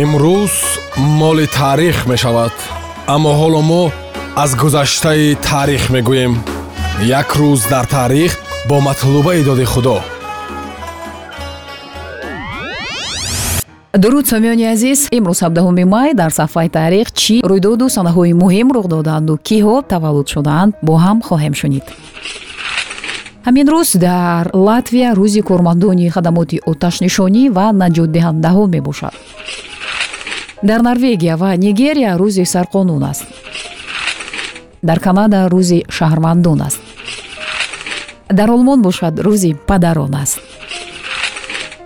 имрӯз моли таърих мешавад аммо ҳоло мо аз гузаштаи таърих мегӯем. Як рӯз дар таърих бо матлубаи доди худо. Дуруд сомиёни азиз имрӯз 7 май дар сафҳаи таърих чӣ рӯйдоду санаҳои муҳим рух доданду киҳо таваллуд шудаанд бо ҳам хоҳем шунид. Ҳамин рӯз дар латвия рӯзи кормандони хадамоти оташнишонӣ ва наҷотдиҳандаҳо мебошад дар норвегия ва нигерия рӯзи сарқонун аст. дар канада рӯзи шаҳрвандон аст. дар олмон бошад рӯзи падарон аст.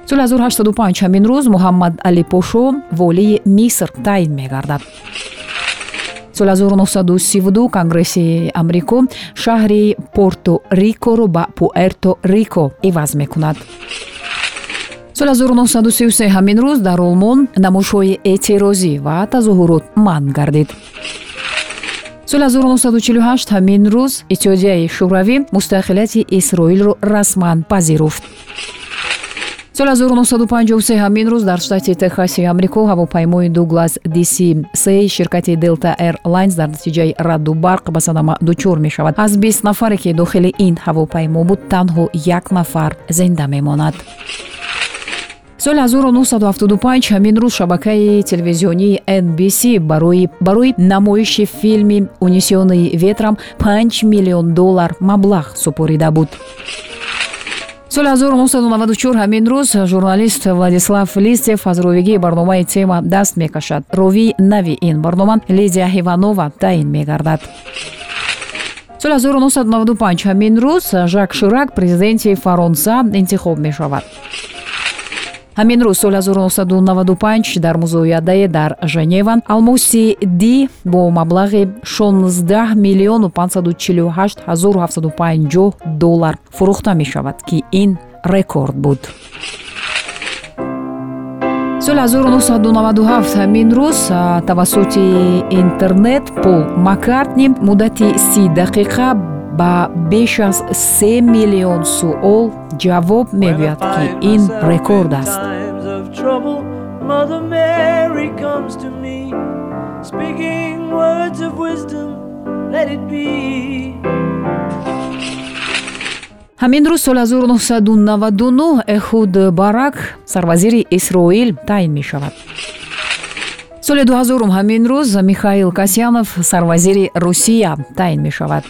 соли 1805 ҳамин рӯз муҳаммад али пошо волии миср таъин мегардад. соли 1932 конгресси амрико шаҳри порто рикоро ба пуэрто рико иваз мекунад соли 1933 ҳамин рӯз дар олмон намоишҳои эътирозӣ ва тазоҳурот манъ гардид. соли 1948 ҳамин рӯз иттиҳодияи шӯравӣ мустақилияти исроилро расман пазируфт соли 1953 ҳамин рӯз дар штати техаси амрико ҳавопаймои дуглас dc3 ширкати delta airlines дар натиҷаи радду барқ ба садама дучор мешавад. аз бист нафаре ки дохили ин ҳавопаймо буд танҳо як нафар зинда мемонад соли 1975 ҳамин рӯз шабакаи телевизионии nbc барои намоиши филми унисиони ветрам 5 миллион доллар маблағ супорида буд. Соли 1994 ҳамин рӯз журналист владислав листев аз ровигии барномаи тема даст мекашад ровии нави ин барнома лидия ҳиванова таъин мегардад. Соли 1995 ҳамин рӯз жак ширак президенти фаронса интихоб мешавад ҳамин рӯз соли 1995 дар музоядае дар женева алмоси ди бо маблағи 16 миллиону 548 750 доллар фурӯхта мешавад ки ин рекорд буд. Соли 1997 ҳамин рӯз тавассути интернет пол маккартни муддати си дақиқа ба беш аз се миллион суол ҷавоб мегӯяд ки ин рекорд аст. Ҳамин рӯз соли 1999 эҳуд барак сарвазири исроил таъин мешавад. Соли 2000 ҳамин рӯз михаил касянов сарвазири русия таъин мешавад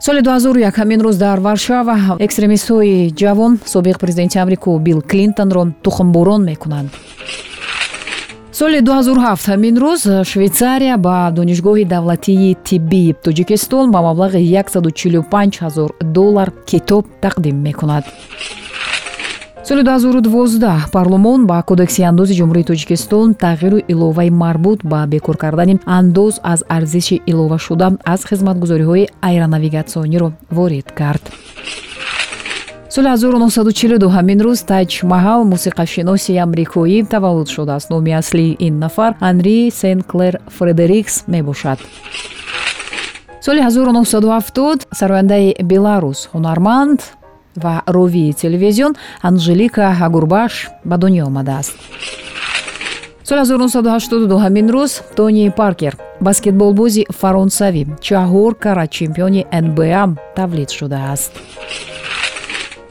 соли 2001 ҳамин рӯз дар варшава экстремистҳои ҷавон собиқ президенти амрико билл клинтонро тухмбурон мекунанд. соли 2007 ҳамин рӯз швейтсария ба донишгоҳи давлатии тиббии тоҷикистон ба маблағи 145 ҳазор доллар китоб тақдим мекунад соли 2012 парлумон ба кодекси андози ҷумҳурии тоҷикистон тағйиру иловаи марбут ба бекор кардани андоз аз арзиши иловашуда аз хизматгузориҳои аэронавигатсиониро ворид кард. соли 1942 ҳамин рӯз таҷ маҳал мусиқашиноси амрикоӣ таваллуд шудааст. номи аслии ин нафар анри сенклер фредерикс мебошад. соли 1970 сарояндаи беларус ҳунарманд ва ровии телевизион анжелика агурбаш ба дунё омадааст. Соли 1982 ҳамин рӯз тони паркер баскетболбози фаронсавӣ чаҳор кара чемпиони нба тавлид шудааст.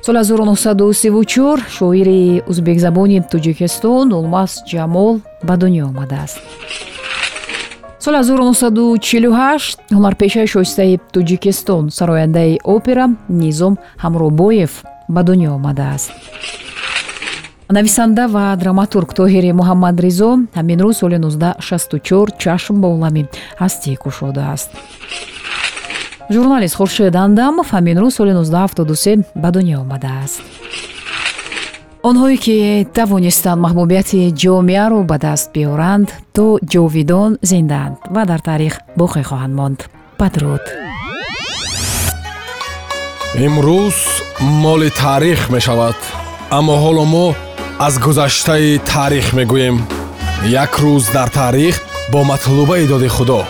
Соли 1934 шоири узбекзабони тоҷикистон улмаз ҷамол ба дунё омадааст соли 1948 ҳунарпешаи шоистаи тоҷикистон сарояндаи опера низом ҳамробоев ба дунё омадааст. Нависанда ва драматург тоҳири муҳаммадризо ҳамин рӯз соли 1964 чашм ба олами ҳастӣ кушодааст. Журналист хуршед андамов ҳамин рӯз соли 1973 ба дунё омадааст онҳое ки тавонистанд маҳбубияти ҷомеаро ба даст биёранд то ҷовидон зиндаанд ва дар таърих боқӣ хоҳанд монд. Падруд имрӯз моли таърих мешавад аммо ҳоло мо аз гузаштаи таърих мегӯем. Як рӯз дар таърих бо матлубаи доди худо